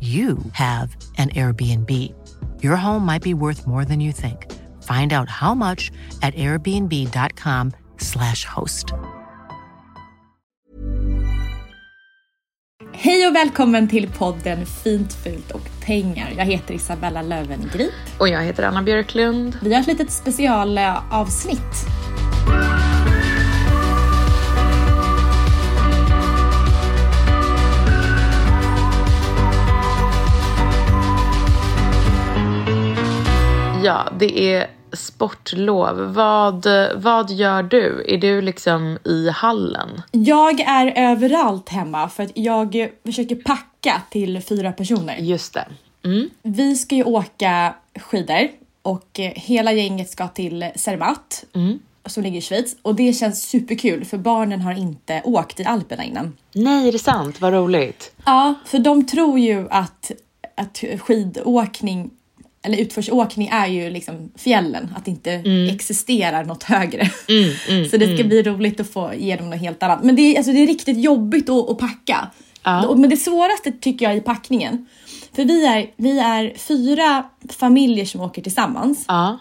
you have an Airbnb. Your home might be worth more than you think. Find out how much at airbnb.com/slash host. Hej och välkommen till podden Fint, fult och pengar. Jag heter Isabella Löwengrip. Och jag heter Anna Björklund. Vi har ett litet specialavsnitt. Ja, det är sportlov. Vad, vad gör du? Är du liksom i hallen? Jag är överallt hemma för att jag försöker packa till fyra personer. Just det. Mm. Vi ska ju åka skidor och hela gänget ska till Zermatt Mm. som ligger i Schweiz och det känns superkul för barnen har inte åkt i Alperna innan. Nej, är det sant? Vad roligt. Ja, för de tror ju att, att skidåkning eller utförsåkning är ju liksom fjällen, att det inte existerar något högre. så det ska bli roligt att få ge dem något helt annat. Men det är, alltså, det är riktigt jobbigt att, att packa. Ja. Men det svåraste tycker jag är packningen. För vi är, vi är fyra familjer som åker tillsammans. Ja.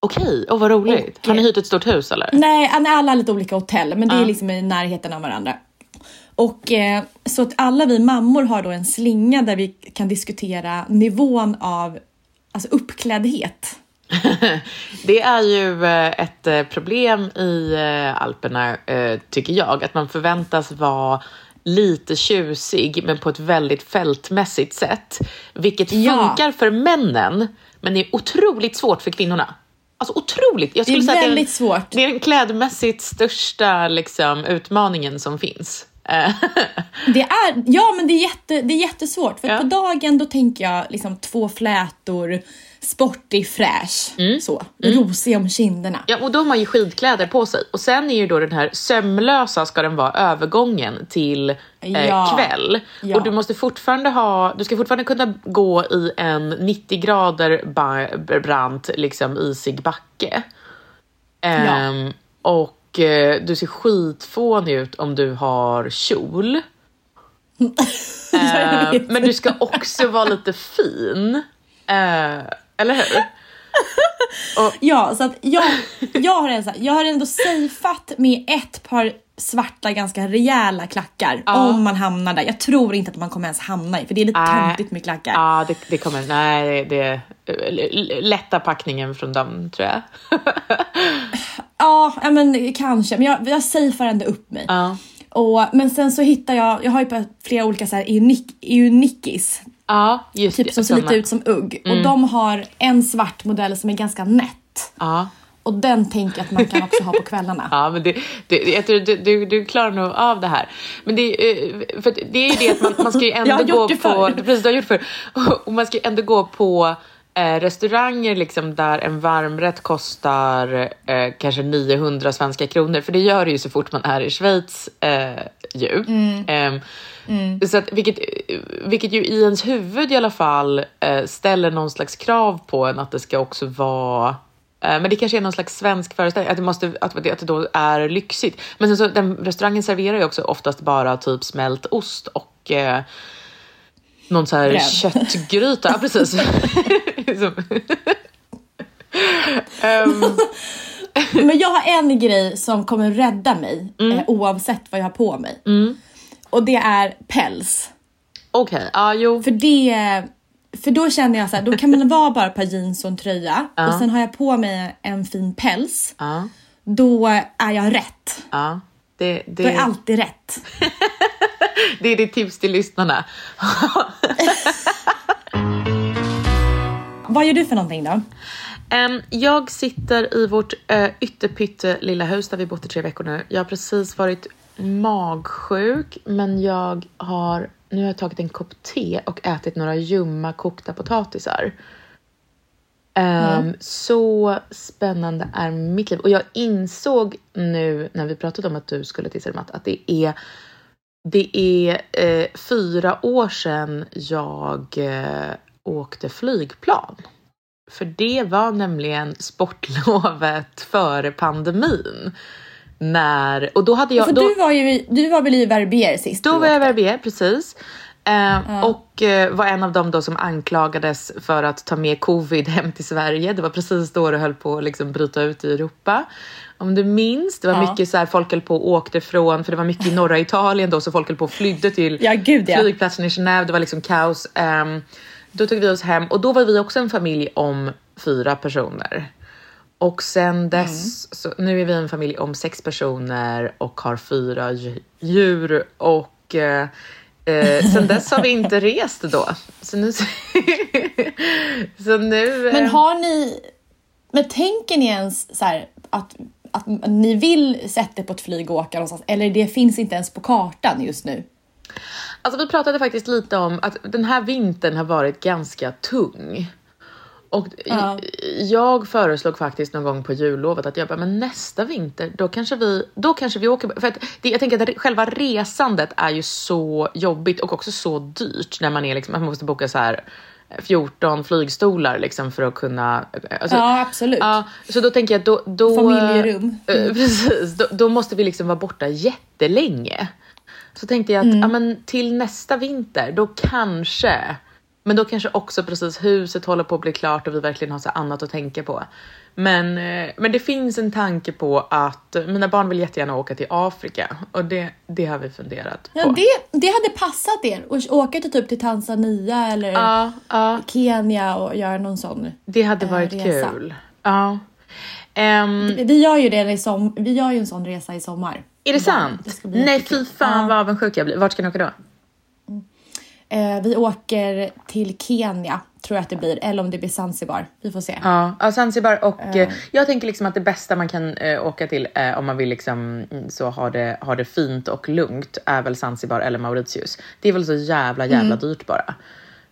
Okej, och vad roligt. Och- Har ni hyrt ett stort hus eller? Nej, alla har lite olika hotell, men det är Ja. liksom i närheten av varandra. Och eh, så att alla vi mammor har då en slinga där vi kan diskutera nivån av alltså uppkläddhet. Det är ju eh, ett eh, problem i eh, Alperna, tycker jag, att man förväntas vara lite tjusig, men på ett väldigt fältmässigt sätt. Vilket Ja. funkar för männen, men är otroligt svårt för kvinnorna. Alltså otroligt. Jag Det är skulle säga att väldigt det svårt. Det är den klädmässigt största liksom, utmaningen som finns. Eh, Det är, ja men det är, jätte, det är jättesvårt för Ja. på dagen då tänker jag liksom två flätor, sportig, fräsch, så, rosig om kinderna. Ja, och då har man ju skidkläder på sig. Och sen är ju då den här sömlösa ska den vara övergången till eh, Ja. kväll. Ja. Och du måste fortfarande ha, du ska fortfarande kunna gå i en 90 grader ba- brant, liksom isig backe. Ehm, Och eh, du ser skitfånig ut om du har kjol. Eh, men du ska också vara lite fin. Eh, eller hur? Ja, så att jag, jag, har här- jag har ändå safeat med ett par svarta ganska rejäla klackar om man hamnar där. Jag tror inte att man kommer ens hamna i för det är lite töntigt med klackar. Ja, det, det kommer... Nej, det, det l- lätta packningen från dem, tror jag. Ja, men kanske. Men jag, jag safear ändå upp mig. Och, men sen så hittar jag, jag har ju flera olika så här eunic, eunikis, ja, just typ det. som ser lite ut som ugg. Och de har en svart modell som är ganska nätt. Ja, Och den tänker jag att man kan också ha på kvällarna. Ja, men det, det, jag tror du, du, du klarar nog av det här. Men det, eh, för det är ju det att man, man ska ju ändå gå på... Precis, du har gjort det förr. Och man ska ju ändå gå på eh, restauranger liksom där en varmrätt kostar eh, kanske 900 svenska kronor. För det gör det ju så fort man är i Schweiz eh, ju. Ehm, Så att, vilket, vilket ju i ens huvud i alla fall eh, ställer någon slags krav på en att det ska också vara eh, men det kanske är någon slags svensk föreställning, att det, måste, att, det- att det då är lyxigt. Men sen så, den restaurangen serverar ju också oftast bara typ smält ost och eh, någon så här Bröd. köttgryta. Ja, precis. Ehm, Men jag har en grej som kommer rädda mig Mm. eh, oavsett vad jag har på mig. Och det är päls. Okej, ja jo. För det... För då känner jag så här, då kan man vara bara ett par jeans och en tröja och sen har jag på mig en fin päls. Ja, Då är jag rätt. ja. Det, Då är det, alltid rätt. det är ditt tips till lyssnarna. Vad gör du för någonting då? Jag sitter i vårt uh, ytterpytte lilla hus där vi bott i tre veckor nu. Jag har precis varit magsjuk, men jag har nu har jag tagit en kopp te och ätit några ljumma kokta potatisar. Em, Så spännande är mitt liv. Och jag insåg nu när vi pratade om att du skulle till Cermat att det är det är eh, fyra år sedan jag eh, åkte flygplan. För det var nämligen sportlovet före pandemin. När, och då hade jag... För då, du, var ju, du var väl i Verbier sist? då var jag åkte? Verbier, precis. Eh, Och eh, var en av dem då som anklagades för att ta med covid hem till Sverige. Det var precis då det höll på att liksom bryta ut i Europa. Om du minns, det var Ja. mycket så här, folk höll på och åkte från, för det var mycket i norra Italien då, så folk höll på och flydde till Ja, gud, flygplatsen i Genève. Det var liksom kaos. Ehm, då tog vi oss hem och då var vi också en familj om fyra personer. Och sen dess, så nu är vi en familj om sex personer och har fyra dj- djur och eh, eh, sen dess har vi inte rest då. Så nu... så nu eh, Men har ni... Men tänker ni ens så här att, att ni vill sätta er på ett flyg och åka någonstans? Eller det finns inte ens på kartan just nu? Alltså vi pratade faktiskt lite om att den här vintern har varit ganska tung. Och Ja. jag föreslog faktiskt någon gång på jullovet att jag bara, men nästa vinter, då kanske vi, då kanske vi åker. För att det, jag tänker att själva resandet är ju så jobbigt och också så dyrt när man är liksom, man måste boka så här 14 flygstolar liksom för att kunna. Alltså, Ja, absolut. Ja, så då tänker jag då, då Familjerum. Eh, precis, då, då måste vi liksom vara borta jättelänge. Så tänkte jag Mm. att ja, men till nästa vinter, då kanske, men då kanske också precis huset håller på att bli klart och vi verkligen har så annat att tänka på. Men, eh, men det finns en tanke på att mina barn vill jättegärna åka till Afrika och det, det har vi funderat Ja, på. det, det hade passat er att åka till typ till Tanzania eller ja, ja, Kenya och göra någon sån. det hade eh, varit resa. kul. Ja. Ehm, Vi gör ju det i som, vi gör ju en sån resa i sommar. Är det sant? Det Nej fy fan Ja. vad avundsjuk jag blir. Vart ska ni åka då? Eh, vi åker till Kenya, tror jag att det blir. Eller om det blir Zanzibar. Vi får se. Ja, ja Zanzibar och eh, jag tänker liksom att det bästa man kan eh, åka till eh, om man vill liksom mm, så ha det, ha det fint och lugnt är väl Zanzibar eller Mauritius. Det är väl så jävla jävla dyrt bara.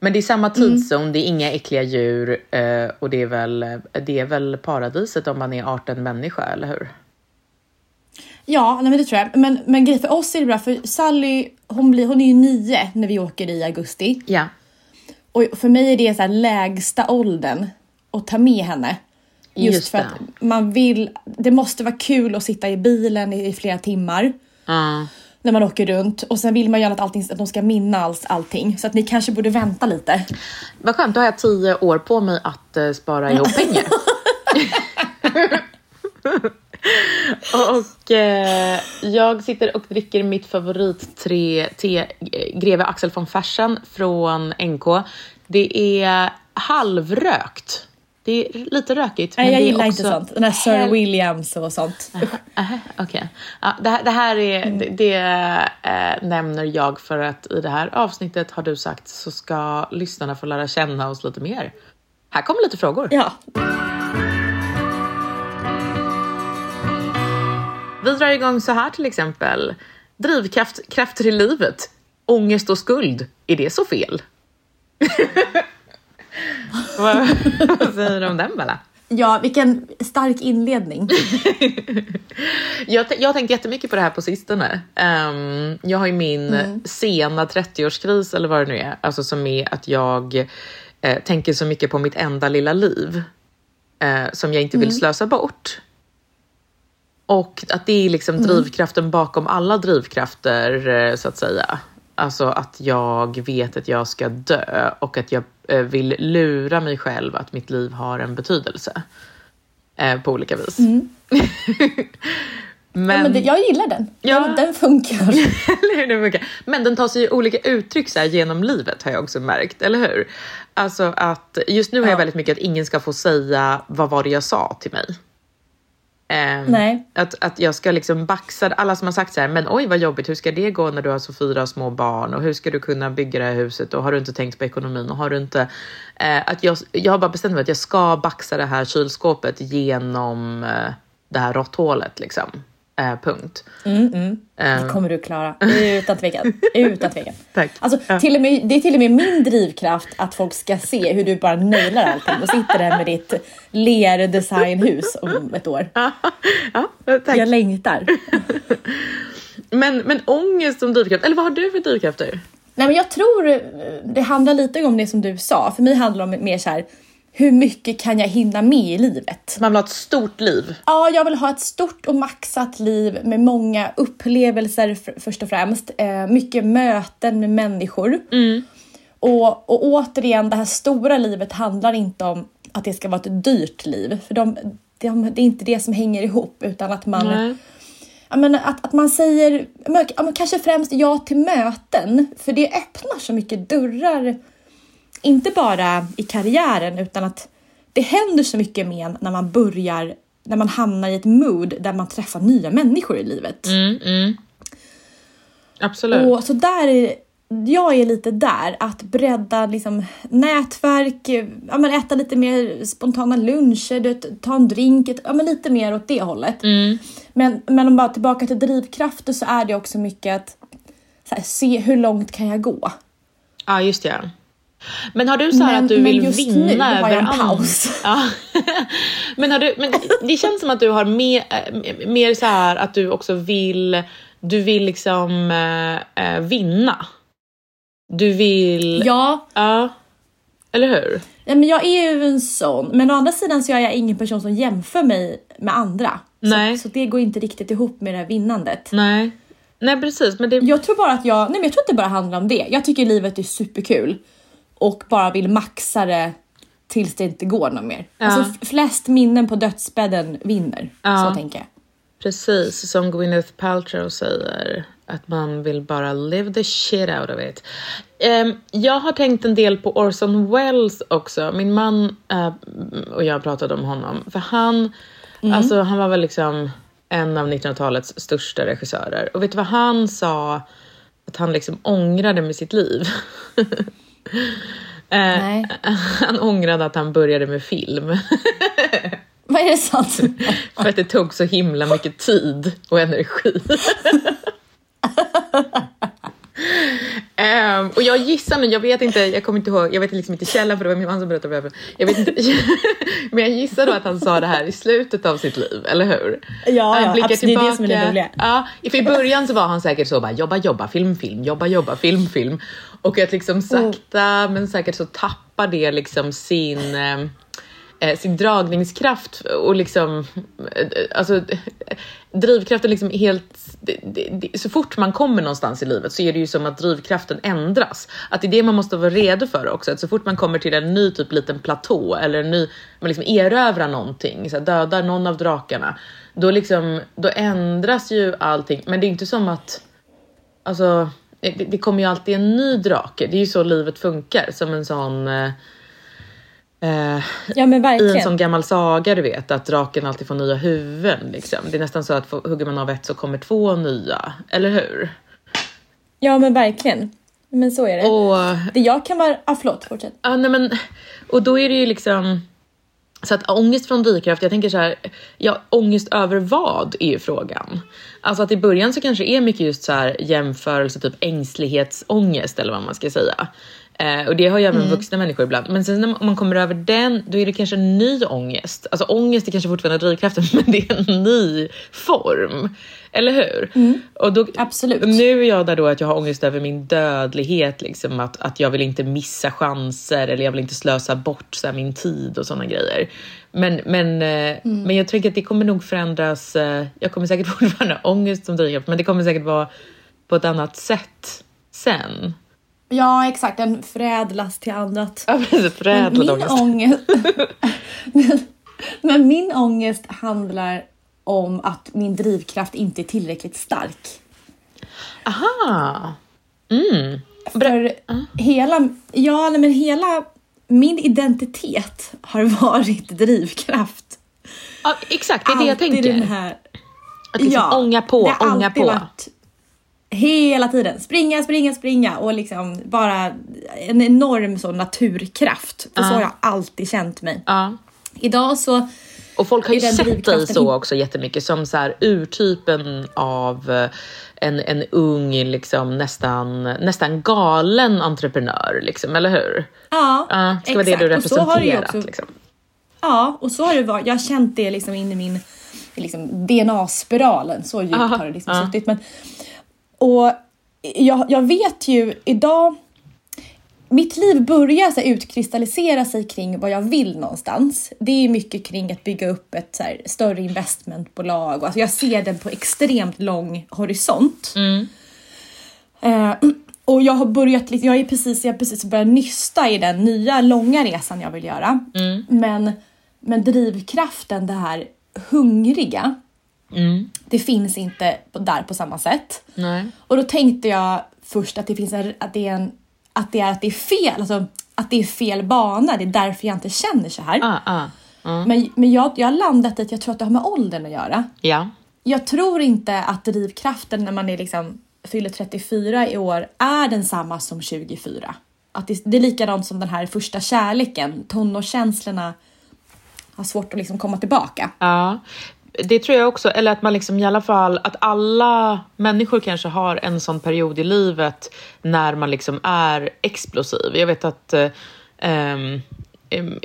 Men det är samma tidszon, det är inga äckliga djur eh, och det är, väl, det är väl paradiset om man är arten människa, eller hur? Ja, nej, men det tror jag. Men, men grej för oss är det bra, för Sally hon, blir, hon är ju nio när vi åker i augusti. Ja. Och för mig är det så lägsta åldern att ta med henne. Just, Just för det. att man vill, det måste vara kul att sitta i bilen i, i flera timmar Ja. när man åker runt och sen vill man gärna att, allting, att de ska minnas allting. Så att ni kanske borde vänta lite. Vad skönt, då har jag tio år på mig att eh, spara ihop pengar. och eh, jag sitter och dricker mitt favorit te, te eh, Greve Axel von Fersen från NK. Det är halvrökt. Det är lite rökigt. Nej, jag gillar också inte sånt. Den här Sir Williams och sånt. Aha, Okej. Ja, det, här, det här är, Mm. det, det eh, nämner jag för att i det här avsnittet har du sagt så ska lyssnarna få lära känna oss lite mer. Här kommer lite frågor. Ja. Vi drar igång så här till exempel. Drivkrafter i livet. Ångest och skuld. Är det så fel? vad, vad säger du om den Bella? Ja, vilken stark inledning. jag, jag har tänkt jättemycket på det här på sistone. Um, jag har ju min mm. sena 30-årskris eller vad det nu är, alltså som är att jag eh, tänker så mycket på mitt enda lilla liv eh, som jag inte vill mm. slösa bort. Och att det är liksom mm. drivkraften bakom alla drivkrafter eh, så att säga. Alltså att jag vet att jag ska dö och att jag eh, vill lura mig själv att mitt liv har en betydelse. Eh, på olika vis. Mm. men, ja, men det, jag gillar den. Ja. Den, den funkar. den funkar. Men den tar sig olika uttryck så här, genom livet har jag också märkt, eller hur? Alltså att just nu har jag väldigt mycket att ingen ska få säga vad var det jag sa till mig. Um, Nej. Att, att jag ska liksom baxa, alla som har sagt så här, men oj vad jobbigt, hur ska det gå när du har så fyra små barn och hur ska du kunna bygga det här huset och har du inte tänkt på ekonomin och har du inte... Uh, att jag, jag har bara bestämt mig att jag ska baxa det här kylskåpet genom uh, det här råtthålet liksom. Eh, punkt. Mm, mm. Det kommer du klara, utan tvekan. Utan tvekan. Tack. Alltså, ja. till och med, det är till och med min drivkraft att folk ska se hur du bara nailar allting och sitter där med ditt lerdesignhus om ett år. Ja, ja, tack. Jag längtar. men, men ångest som drivkraft, eller vad har du för drivkrafter? Nej, men jag tror det handlar lite om det som du sa. För mig handlar det om mer så här hur mycket kan jag hinna med i livet? Man vill ha ett stort liv? Ja, jag vill ha ett stort och maxat liv med många upplevelser först och främst. Eh, mycket möten med människor. Mm. Och, och återigen, det här stora livet handlar inte om att det ska vara ett dyrt liv. För de, de, det är inte det som hänger ihop, utan att man Nej. menar, att, att man säger kanske främst ja till möten, för det öppnar så mycket dörrar inte bara i karriären utan att det händer så mycket med när man börjar, när man hamnar i ett mood där man träffar nya människor i livet. Mm, mm. Absolut. Och så där är, jag är lite där, att bredda liksom, nätverk, ja, men äta lite mer spontana luncher, ta en drink, ja, men lite mer åt det hållet. Mm. Men, men om bara tillbaka till drivkrafter så är det också mycket att här, se hur långt kan jag gå? Ja, just det. Men har du så men, att du vill vinna över andra? paus. Ja. men, har du, men det känns som att du har mer, eh, mer så här att du också vill, du vill liksom äh, vinna. Du vill... Ja. Ja. Eller hur? Men jag är ju en sån, men å andra sidan så är jag ingen person som jämför mig med andra. Nej. Så, så det går inte riktigt ihop med det här vinnandet. Nej. Nej precis. Men det... Jag tror bara att jag, nej men jag tror inte det bara handlar om det. Jag tycker livet är superkul och bara vill maxa det tills det inte går något mer. Ja. Alltså flest minnen på dödsbädden vinner. Ja. Så tänker jag. Precis, som Gwyneth Paltrow säger. Att man vill bara live the shit out of it. Um, jag har tänkt en del på Orson Welles också. Min man uh, och jag pratade om honom. För han, mm. alltså, han var väl liksom en av 1900-talets största regissörer. Och vet du vad han sa att han liksom ångrade med sitt liv? Eh, han ångrade att han började med film. Vad är det sant? För att det tog så himla mycket tid och energi. um, och jag gissar nu, jag vet inte, jag kommer inte ihåg, jag vet liksom inte källan för det var min man som berättade för Jag vet inte, men jag gissar då att han sa det här i slutet av sitt liv, eller hur? Ja, han ja absolut, tillbaka, det är det som är det roliga. Ja, för i början så var han säkert så bara jobba, jobba, film, film, jobba, jobba, film, film. Och att liksom sakta oh. men säkert så tappar det liksom sin eh, eh, sin dragningskraft och liksom, eh, alltså drivkraften liksom helt, så fort man kommer någonstans i livet så är det ju som att drivkraften ändras. Att det är det man måste vara redo för också, att så fort man kommer till en ny typ liten platå eller en ny, man liksom erövrar någonting, så här, dödar någon av drakarna, då liksom, då ändras ju allting. Men det är inte som att, alltså det, det kommer ju alltid en ny drake. Det är ju så livet funkar, som en sån eh, Eh, ja, men verkligen. I en sån gammal saga du vet, att draken alltid får nya huvuden. Liksom. Det är nästan så att hugger man av ett så kommer två nya, eller hur? Ja men verkligen. Men så är det. Och, det jag kan vara... Ah, förlåt, fortsätt. Ah, nej, men, och då är det ju liksom... Så att ångest från drivkraft, jag tänker så här, ja ångest över vad är ju frågan. Alltså att i början så kanske det är mycket just så här jämförelse, typ ängslighetsångest eller vad man ska säga. Eh, och det har ju även mm. vuxna människor ibland. Men sen när man kommer över den, då är det kanske en ny ångest. Alltså ångest är kanske fortfarande drivkraften, men det är en ny form. Eller hur? Mm. Och då, Absolut. Nu är jag där då att jag har ångest över min dödlighet, liksom att, att jag vill inte missa chanser eller jag vill inte slösa bort så här, min tid och sådana grejer. Men, men, eh, mm. men jag tänker att det kommer nog förändras. Eh, jag kommer säkert fortfarande ha ångest som drivkraft, men det kommer säkert vara på ett annat sätt sen. Ja, exakt. Den förädlas till annat. Ja, precis. Förädlad ångest. ångest men, men min ångest handlar om att min drivkraft inte är tillräckligt stark. Aha! Mm. För uh. hela, ja, men hela min identitet har varit drivkraft. Ja, exakt, det är det jag tänker. Den här, att liksom ja, ånga på, ånga på. Varit, hela tiden springa, springa, springa och liksom bara en enorm sån naturkraft. För uh. så har jag alltid känt mig. Uh. Idag så och folk har ju sett dig så också jättemycket som så här urtypen av eh, en, en ung, liksom, nästan, nästan galen entreprenör, liksom, eller hur? Ja, uh, ska vara det du representerat. Också, liksom. Ja, och så har det varit. Jag har känt det liksom in i min liksom, DNA-spiralen. Så djupt Aha, har det liksom uh. suttit. Men, och jag, jag vet ju idag mitt liv börjar så här, utkristallisera sig kring vad jag vill någonstans. Det är mycket kring att bygga upp ett så här, större investmentbolag. Alltså, jag ser det på extremt lång horisont. Mm. Eh, och jag har börjat, jag är precis, jag precis börjat nysta i den nya långa resan jag vill göra. Mm. Men, men drivkraften, det här hungriga, mm. det finns inte där på samma sätt. Nej. Och då tänkte jag först att det finns en, att det är en att det är att det är fel, alltså, att det är fel bana. Det är därför jag inte känner så här. Ah, ah, ah. Men, men jag, jag har landat i att jag tror att det har med åldern att göra. Ja. Jag tror inte att drivkraften när man är liksom, fyller 34 i år är densamma som 24. Att det, det är likadant som den här första kärleken. Tonårskänslorna har svårt att liksom komma tillbaka. Ja, det tror jag också, eller att man liksom i alla fall, att alla människor kanske har en sån period i livet när man liksom är explosiv. Jag vet att um,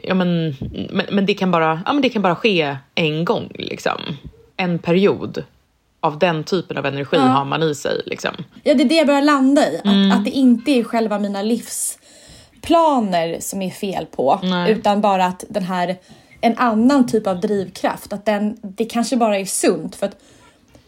ja, men, men, men, det kan bara, ja, men det kan bara ske en gång. Liksom. En period av den typen av energi ja. har man i sig. Liksom. Ja, det är det jag börjar landa i. Att, mm. att det inte är själva mina livsplaner som är fel på, Nej. utan bara att den här en annan typ av drivkraft. Att den, det kanske bara är sunt för att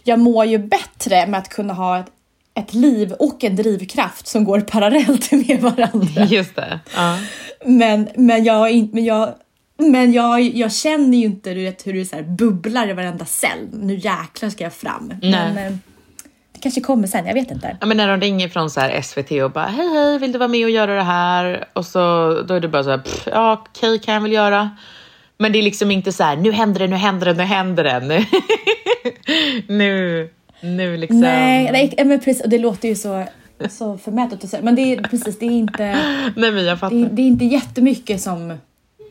jag mår ju bättre med att kunna ha ett, ett liv och en drivkraft som går parallellt med varandra. Just det. Ja. Men, men, jag, men, jag, men jag, jag känner ju inte du vet, hur det så här bubblar i varenda cell. Nu jäklar ska jag fram. Nej. Men, eh, det kanske kommer sen, jag vet inte. Ja, men när de ringer från så SVT och bara hej hej, vill du vara med och göra det här? Och så då är det bara så här, ja okej okay, kan jag väl göra. Men det är liksom inte så här, nu händer det, nu händer det, nu händer det. Nu, nu, liksom. Nej, nej men precis, och det låter ju så, så förmätet att säga. Men det är precis, det är inte. nej, men jag fattar. Det, det är inte jättemycket som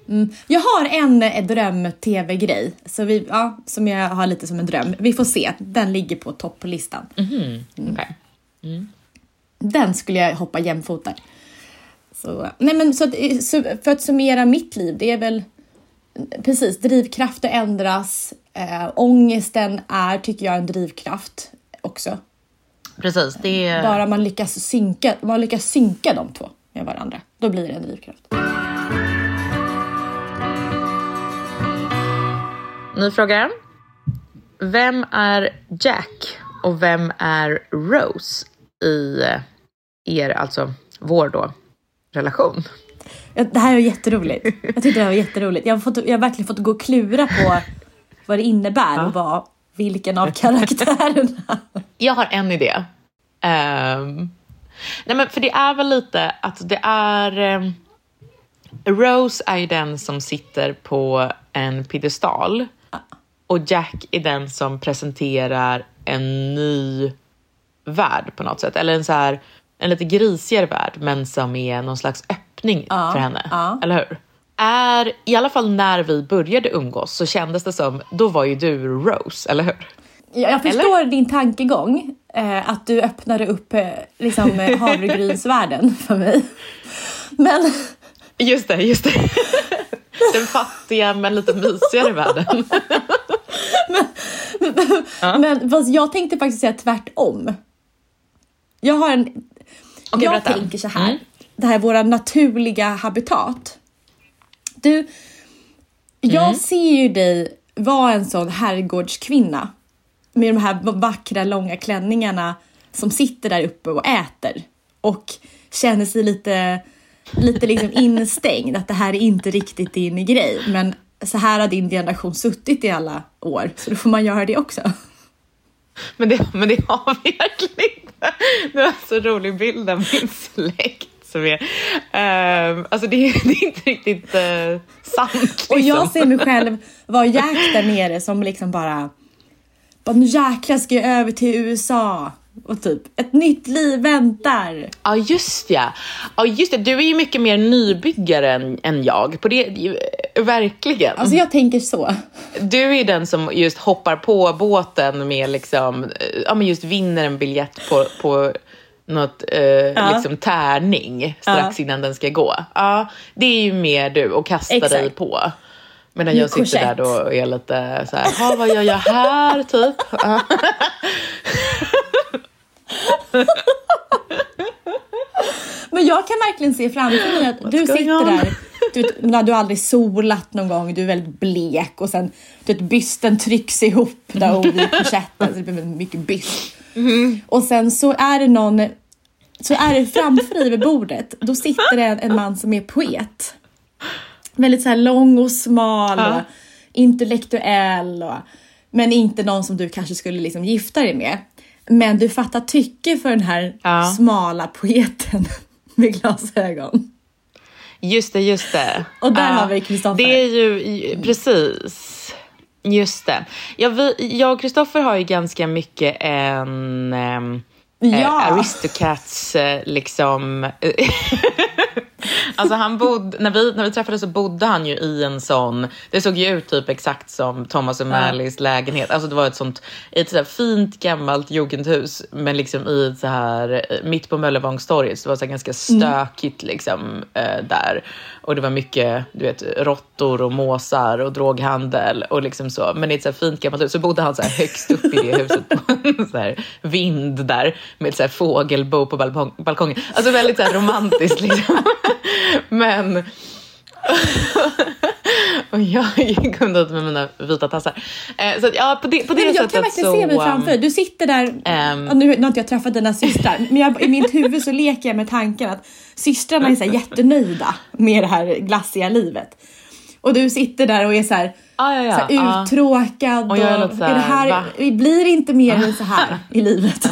Mm. Jag har en, en dröm-tv-grej så vi, ja, som jag har lite som en dröm. Vi får se. Den ligger på topp på listan. Mm. Okay. Mm. Den skulle jag hoppa jämfota. Så, nej men, så, så, för att summera mitt liv, det är väl precis, drivkrafter ändras. Äh, ångesten är, tycker jag, en drivkraft också. Precis. Det är... Bara man lyckas, synka, man lyckas synka de två med varandra, då blir det en drivkraft. Ny fråga. Vem är Jack och vem är Rose i er, alltså vår då, relation? Det här är jätteroligt. Jag tyckte det här var jätteroligt. Jag har, fått, jag har verkligen fått gå och klura på vad det innebär och vad, vilken av karaktärerna. Jag har en idé. Um, nej men för det är väl lite att det är... Um, Rose är ju den som sitter på en piedestal och Jack är den som presenterar en ny värld på något sätt. Eller en så här, en lite grisigare värld men som är någon slags öppning ja, för henne. Ja. Eller hur? är, i alla fall när vi började umgås så kändes det som, då var ju du Rose, eller hur? Jag, jag förstår din tankegång, eh, att du öppnade upp eh, liksom, eh, havregrynsvärlden för mig. Men... Just det, just det. Den fattiga men lite mysigare världen. men, ja. men jag tänkte faktiskt säga tvärtom. Jag har en... Okay, jag berätta. tänker så här. Mm. Det här är våra naturliga habitat. Du, jag mm. ser ju dig vara en sån herrgårdskvinna med de här vackra långa klänningarna som sitter där uppe och äter och känner sig lite, lite liksom instängd, att det här är inte riktigt din grej. Men så här har din generation suttit i alla år, så då får man göra det också. Men det, men det har vi verkligen inte. Det var en så rolig bild av min släkt som är... Uh, alltså det, det, är inte riktigt uh, sant. Liksom. Och jag ser mig själv vara Jack där nere som liksom bara... bara nu jäklar ska jag över till USA. Och typ, ett nytt liv väntar. Ja, just ja. Ja, just det. Du är ju mycket mer nybyggare än, än jag. På det, verkligen. Alltså jag tänker så. Du är den som just hoppar på båten med liksom, ja men just vinner en biljett på, på något eh, ja. liksom tärning strax ja. innan den ska gå. Ja, det är ju mer du och kasta Exakt. dig på. Medan jag sitter där då och är lite så här, vad gör jag här typ? Men jag kan verkligen se framför mig att du sitter där, du, vet, när du aldrig solat någon gång, du är väldigt blek och sen du vet, bysten trycks ihop där vid korsetten så det blir mycket byst. Mm. Och sen så är det någon, så är det framför dig vid bordet, då sitter det en, en man som är poet. Väldigt så här lång och smal ja. och intellektuell och, men inte någon som du kanske skulle liksom gifta dig med. Men du fattar tycke för den här ja. smala poeten med glasögon. Just det, just det. Och där uh, har vi Kristoffer. Det är ju, precis. Just det. Ja, vi, jag och Kristoffer har ju ganska mycket en... Um, ja. eh, Aristocats eh, liksom... alltså han bodde, när vi, när vi träffades så bodde han ju i en sån, det såg ju ut typ exakt som Thomas och Mallys ja. lägenhet. Alltså det var ett sånt, ett så fint gammalt jugendhus men liksom i ett så här, eh, mitt på Möllevångstorget, så det var så ganska mm. stökigt mm. liksom äh, där. Och det var mycket, du vet, råttor och måsar och droghandel och liksom så. Men i ett så fint gammalt hus så bodde han så här högst upp i det huset på en så här vind där med ett så här fågelbo på balkong, balkongen. Alltså väldigt så romantiskt liksom. Men... och jag gick undan med mina vita tassar. Eh, så att, ja, på det, på det men jag kan verkligen se mig framför um, Du sitter där, um, nu, nu har inte jag träffat dina systrar, men jag, i mitt huvud så leker jag med tanken att systrarna är så här jättenöjda med det här glassiga livet. Och du sitter där och är så här, ah, ja, ja. Så här uttråkad. Och, jag är, och, så här, är det här, blir inte mer än så här i livet?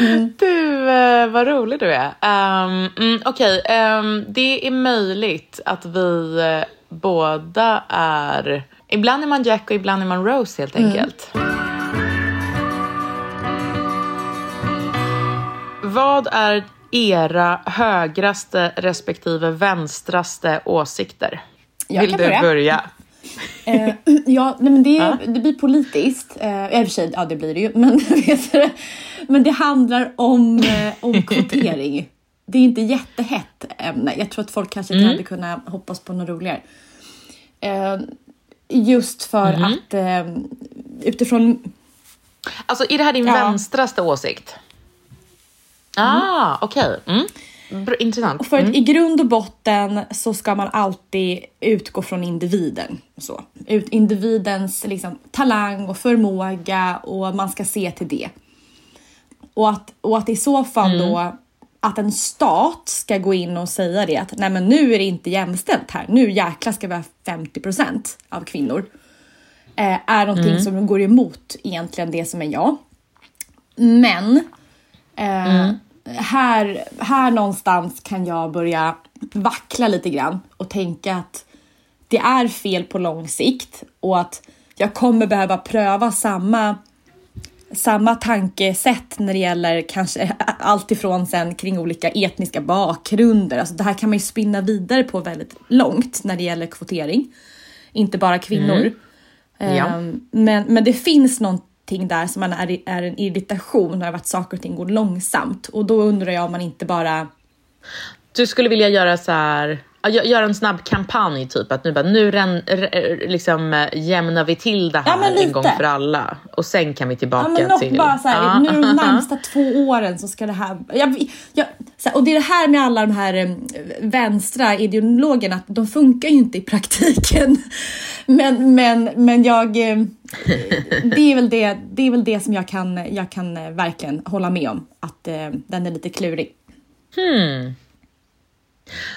Mm. Du, eh, vad rolig du är. Um, mm, Okej, okay. um, ehm, det är möjligt att vi uh, båda är... Ibland är man Jack och ibland är man Rose helt mm. enkelt. Mm. Vad är era högraste respektive vänstraste åsikter? Jag Vill du börja? börja? eh, ja, men det, ja. det blir politiskt. Eh, I och för sig, ja det blir det ju. Men, men det handlar om, eh, om kvotering. Det är inte jättehett ämne. Jag tror att folk kanske mm. hade kunnat hoppas på något roligare. Eh, just för mm. att eh, utifrån... Alltså är det här din ja. vänstraste åsikt? Ah, mm. okej. Okay. Mm. Intressant. För att mm. i grund och botten så ska man alltid utgå från individen. Så. Ut, individens liksom, talang och förmåga och man ska se till det. Och att, och att i så fall mm. då att en stat ska gå in och säga det att nej men nu är det inte jämställt här. Nu jäklar ska vi ha 50% av kvinnor. Eh, är någonting mm. som går emot egentligen det som är jag. Men eh, mm här, här någonstans kan jag börja vackla lite grann och tänka att det är fel på lång sikt och att jag kommer behöva pröva samma samma tankesätt när det gäller kanske allt ifrån sen kring olika etniska bakgrunder. Alltså det här kan man ju spinna vidare på väldigt långt när det gäller kvotering. Inte bara kvinnor. Mm. Ja. Um, men, men det finns någonting där som man är, är en irritation över att saker och ting går långsamt. Och då undrar jag om man inte bara... Du skulle vilja göra så här Göra en snabb kampanj, typ att nu, bara, nu ren, liksom, äh, jämnar vi till det här ja, en gång för alla och sen kan vi tillbaka ja, men något till... Bara så här, ja. Nu de närmsta två åren så ska det här... Jag, jag, här, och det är det här med alla de här äh, vänstra ideologerna, att de funkar ju inte i praktiken. Men, men, men jag... Äh, det, är väl det, det är väl det som jag kan, jag kan verkligen hålla med om, att den är lite klurig. Hmm.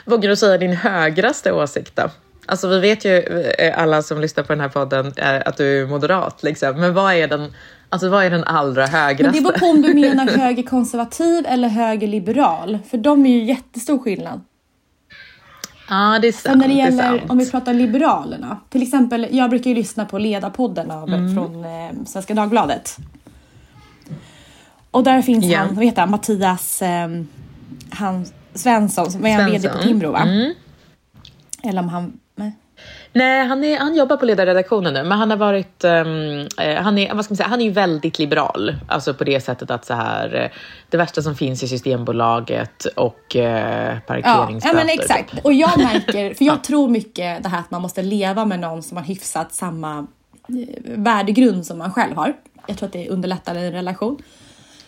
Vågar du säga din högraste åsikt då? Alltså vi vet ju eh, alla som lyssnar på den här podden eh, att du är moderat, liksom. men vad är den, alltså, vad är den allra högraste? Men det beror på om du menar högerkonservativ eller högerliberal, för de är ju jättestor skillnad. Ja, det är sant. Sen när det gäller, det om vi pratar Liberalerna, till exempel, jag brukar ju lyssna på Ledarpodden av, mm. från eh, Svenska Dagbladet. Och där finns yeah. han, vad heter han, Mattias, eh, han Svensson, som är han vd på Timbro va? Mm. Eller om han... Nej. Nej, han, är, han jobbar på ledarredaktionen nu, men han har varit, um, han är, vad ska man säga, han är väldigt liberal. Alltså på det sättet att så här, eh, det värsta som finns i Systembolaget och uh, parkeringsböter. Ja, ja, men exakt. Och jag märker, för jag tror mycket det här att man måste leva med någon som har hyfsat samma värdegrund som man själv har. Jag tror att det underlättar en relation.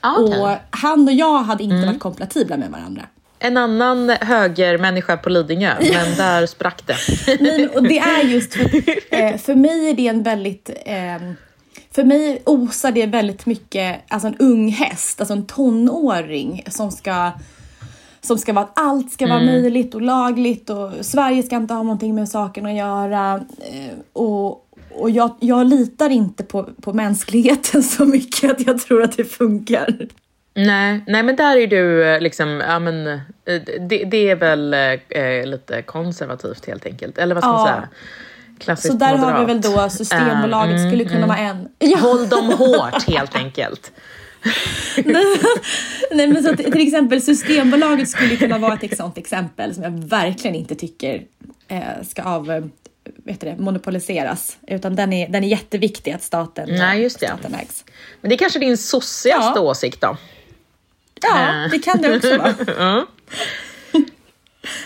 Ah, okay. Och han och jag hade inte mm. varit kompatibla med varandra en annan högermänniska på Lidingö, men där sprack det. Nej, och det är just för, eh, för mig är det en väldigt eh, för mig osar det väldigt mycket, alltså en ung häst, alltså en tonåring som ska som ska vara att allt ska vara mm. möjligt och lagligt och Sverige ska inte ha någonting med saken att göra. Eh, och och jag, jag litar inte på, på mänskligheten så mycket att jag tror att det funkar. Nej, nej men där är du eh, liksom, ja men eh, det, det är väl eh, lite konservativt helt enkelt. Eller vad ska ja. man säga? Klassiskt Så där moderat. har vi väl då Systembolaget mm, skulle kunna mm. vara en. Ja. Håll dem hårt helt enkelt. nej men så till exempel Systembolaget skulle kunna vara ett sånt exempel som jag verkligen inte tycker eh, ska av vet det, monopoliseras. Utan den är, den är jätteviktig att staten, Nej, just det. staten ägs. Men det är kanske din sossigaste ja. åsikt då? Ja, det kan det också vara.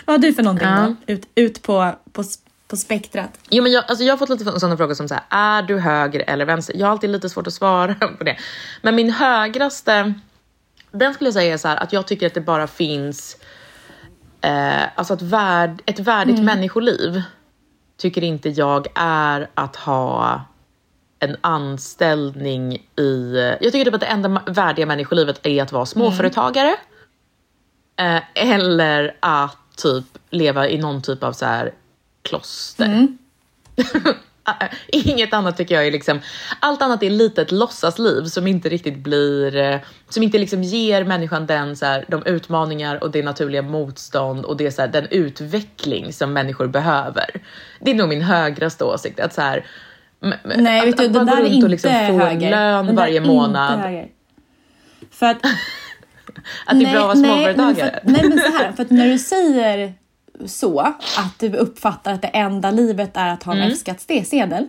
Vad har du för någonting ja. då? Ut, ut på, på, på spektrat. Jo, men jag, alltså jag har fått lite sådana frågor som så här, är du höger eller vänster? Jag har alltid lite svårt att svara på det. Men min högraste, den skulle jag säga är så här, att jag tycker att det bara finns eh, alltså ett, värd, ett värdigt mm. människoliv tycker inte jag är att ha en anställning i... Jag tycker typ att det enda värdiga människolivet är att vara småföretagare. Mm. Eh, eller att typ leva i någon typ av så här kloster. Mm. Inget annat tycker jag är liksom... Allt annat är lite ett låtsasliv som inte riktigt blir... Eh, som inte liksom ger människan den, så här, de utmaningar och det naturliga motstånd och det, så här, den utveckling som människor behöver. Det är nog min högraste åsikt. Att så här, Nej, vet du, att, det där är inte och liksom får höger. lön varje månad. För att... att det är bra att vara småföretagare? Nej, nej, men så här, för att när du säger så, att du uppfattar att det enda livet är att ha en mm. F-skattsedel.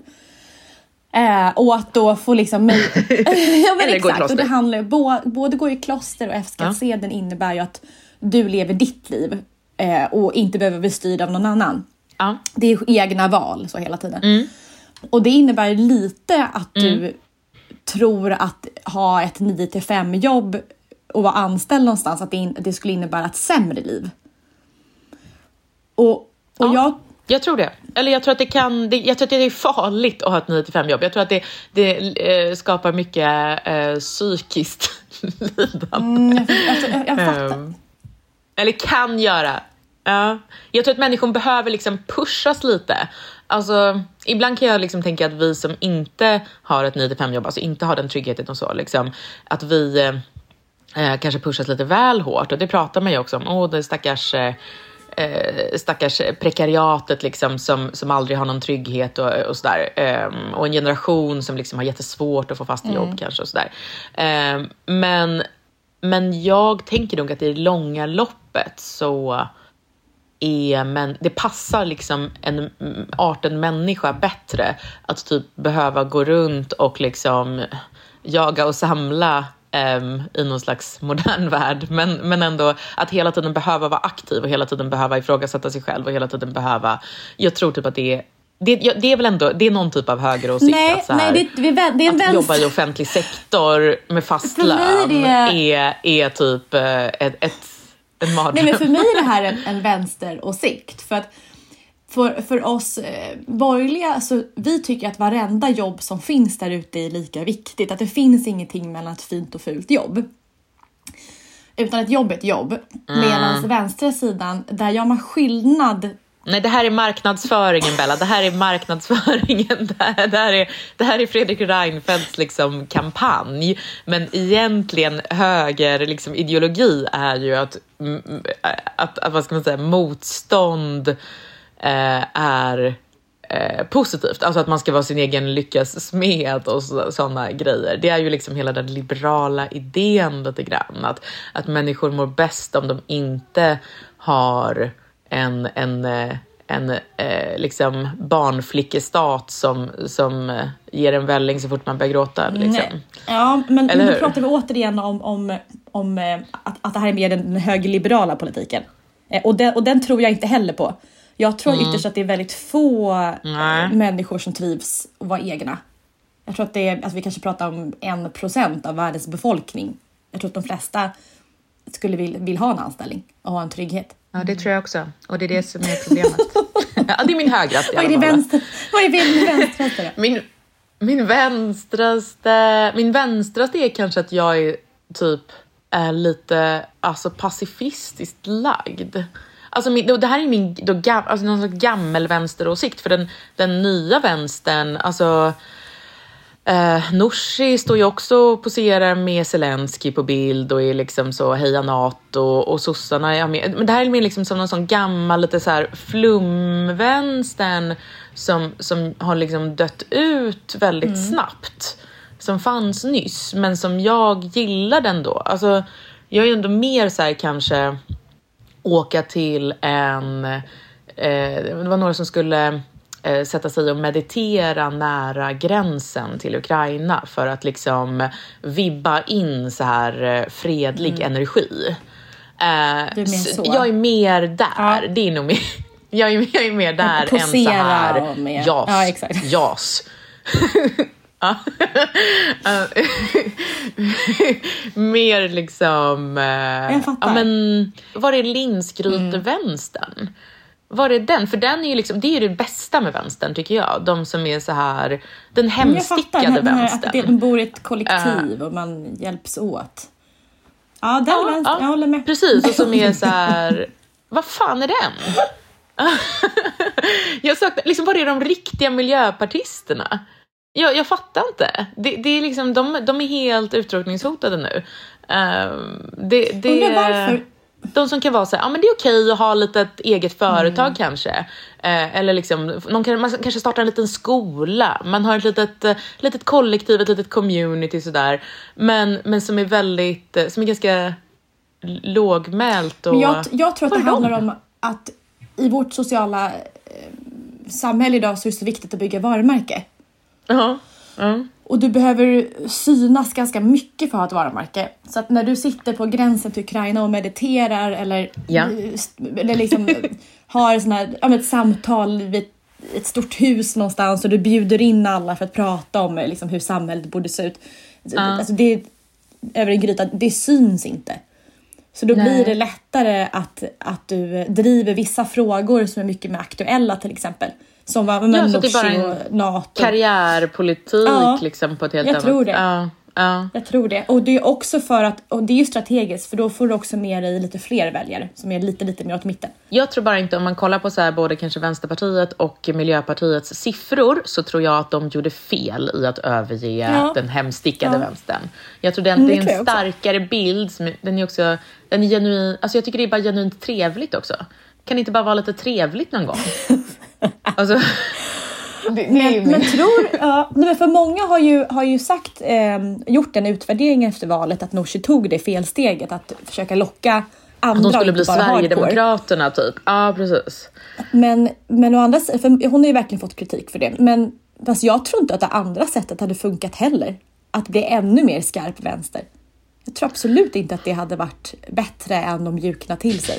Eh, och att då få liksom... ja, men exakt, och det handlar bo, både gå i kloster och F-skattsedeln ja. innebär ju att du lever ditt liv eh, och inte behöver bli styrd av någon annan. Ja. Det är egna val så hela tiden. Mm. Och det innebär lite att mm. du tror att ha ett 9 till 5 jobb och vara anställd någonstans, att det, in, det skulle innebära ett sämre liv. Och, och ja, jag... Jag tror det. Eller jag tror att det kan, det, jag tror att det är farligt att ha ett 9 till 5 jobb. Jag tror att det, det eh, skapar mycket eh, psykiskt lidande. Mm, jag, jag, jag fattar. Um, eller kan göra. Ja. Jag tror att människor behöver liksom pushas lite. Alltså, ibland kan jag liksom tänka att vi som inte har ett 9-5 jobb, alltså inte har den tryggheten och så, liksom, att vi eh, kanske pushas lite väl hårt. Och det pratar man ju också om. Åh, oh, det stackars eh, eh, stackars prekariatet liksom, som, som aldrig har någon trygghet och, och sådär. Eh, och en generation som liksom har jättesvårt att få fast jobb mm. kanske och sådär. Eh, men, men jag tänker nog att i det långa loppet så är, men det passar liksom en arten människa bättre att typ behöva gå runt och liksom jaga och samla um, i någon slags modern värld. Men, men ändå att hela tiden behöva vara aktiv och hela tiden behöva ifrågasätta sig själv och hela tiden behöva... Jag tror typ att det är det, det, är väl ändå det är någon typ av högeråsikt nej, att, så här, nej, det, det är en att jobba i offentlig sektor med fast lön är, är typ eh, ett, ett, en mardröm. Nej, men för mig är det här en, en vänsteråsikt. För att för, för oss eh, borgerliga, så vi tycker att varenda jobb som finns där ute är lika viktigt. Att det finns ingenting mellan ett fint och fult jobb. Utan ett jobb är ett jobb. Mm. Medan vänstra sidan, där gör man skillnad Nej, det här är marknadsföringen Bella. Det här är marknadsföringen. Det här, det här, är, det här är Fredrik Reinfeldts liksom, kampanj. Men egentligen höger liksom, ideologi är ju att, att, att vad ska man säga, motstånd eh, är eh, positivt. Alltså att man ska vara sin egen lyckas smed och sådana grejer. Det är ju liksom hela den liberala idén lite grann. Att, att människor mår bäst om de inte har en, en, eh, en eh, liksom barnflickestat som, som eh, ger en välling så fort man börjar gråta. Liksom. Ja, men, men då pratar vi återigen om, om, om eh, att, att det här är mer den högerliberala politiken. Och den, och den tror jag inte heller på. Jag tror mm. ytterst att det är väldigt få Nej. människor som trivs att vara egna. Jag tror att det är, alltså vi kanske pratar om en procent av världens befolkning. Jag tror att de flesta skulle vilja vill ha en anställning och ha en trygghet. Ja, det tror jag också. Och det är det som är problemet. ja, det är min högraste Vad är din vänster, vad är din vänstraste min, min vänstraste, min vänstraste är kanske att jag är typ är lite alltså pacifistiskt lagd. Alltså min, det här är min då, gam, alltså någon slags gammelvänsteråsikt för den, den nya vänstern, alltså Eh, Norsi står ju också och poserar med Zelensky på bild och är liksom så heja NATO och sossarna är med. Men det här är mer liksom som någon sån gammal lite så här flumvänstern som, som har liksom dött ut väldigt mm. snabbt. Som fanns nyss men som jag gillar ändå. Alltså jag är ändå mer så här kanske åka till en, eh, det var några som skulle sätta sig och meditera nära gränsen till Ukraina för att liksom vibba in så här eh, fredlig mm. energi. Eh, du är så. Jag är mer där. Ja. Det är nog mer, jag, är, jag är mer där än så här mer. jas. Ja, exakt. jas. mer liksom... Eh, jag fattar. Ja, men, var är linsgrytevänstern? Mm. Var är den? För den är ju liksom, det är ju det bästa med vänstern tycker jag. De som är så här, den hemstickade jag fattar, vänstern. Att de bor i ett kollektiv uh, och man hjälps åt. Ja, den ja, vänstern, ja, jag håller med. Precis, och som är så här, vad fan är den? jag saknar, liksom var är de riktiga miljöpartisterna? Jag, jag fattar inte. Det, det är liksom, de, de är helt utrotningshotade nu. Uh, det, det, Undrar varför? De som kan vara så här, ja men det är okej att ha lite ett eget företag mm. kanske. Eh, eller liksom, någon kan, man kanske startar en liten skola, man har ett litet, eh, litet kollektiv, ett litet community sådär. Men, men som är väldigt, eh, som är ganska lågmält och... Men jag, jag tror att det handlar om att i vårt sociala eh, samhälle idag så är det så viktigt att bygga varumärke. Ja. Uh -huh. uh -huh. Och du behöver synas ganska mycket för att ha ett varumärke. Så att när du sitter på gränsen till Ukraina och mediterar eller, ja. eller liksom har såna här, ja, ett samtal vid ett stort hus någonstans och du bjuder in alla för att prata om liksom, hur samhället borde se ut. Uh. Alltså, det, över en gryta, det syns inte. Så då Nej. blir det lättare att, att du driver vissa frågor som är mycket mer aktuella till exempel. Som var med ja, så det är bara en NATO. karriärpolitik ja, liksom på ett helt jag annat... Tror det. Ja, ja. Jag tror det. Och det är också för att, och det är ju strategiskt för då får du också med dig lite fler väljare som är lite, lite mer åt mitten. Jag tror bara inte, om man kollar på så här, både kanske Vänsterpartiet och Miljöpartiets siffror så tror jag att de gjorde fel i att överge ja. den hemstickade ja. vänstern. Jag tror den, mm, det är en starkare bild, som, den är också, den är genuin, alltså jag tycker det är bara genuint trevligt också Kan det inte bara vara lite trevligt någon gång? alltså, det, det men, men, tror, ja, för många har ju, har ju sagt, eh, gjort en utvärdering efter valet att Nooshi tog det felsteget att försöka locka andra. Att de skulle bli Sverigedemokraterna typ. Ja, precis. Men, men å andra för hon har ju verkligen fått kritik för det. Men fast jag tror inte att det andra sättet hade funkat heller. Att bli ännu mer skarp vänster. Jag tror absolut inte att det hade varit bättre än att mjukna till sig.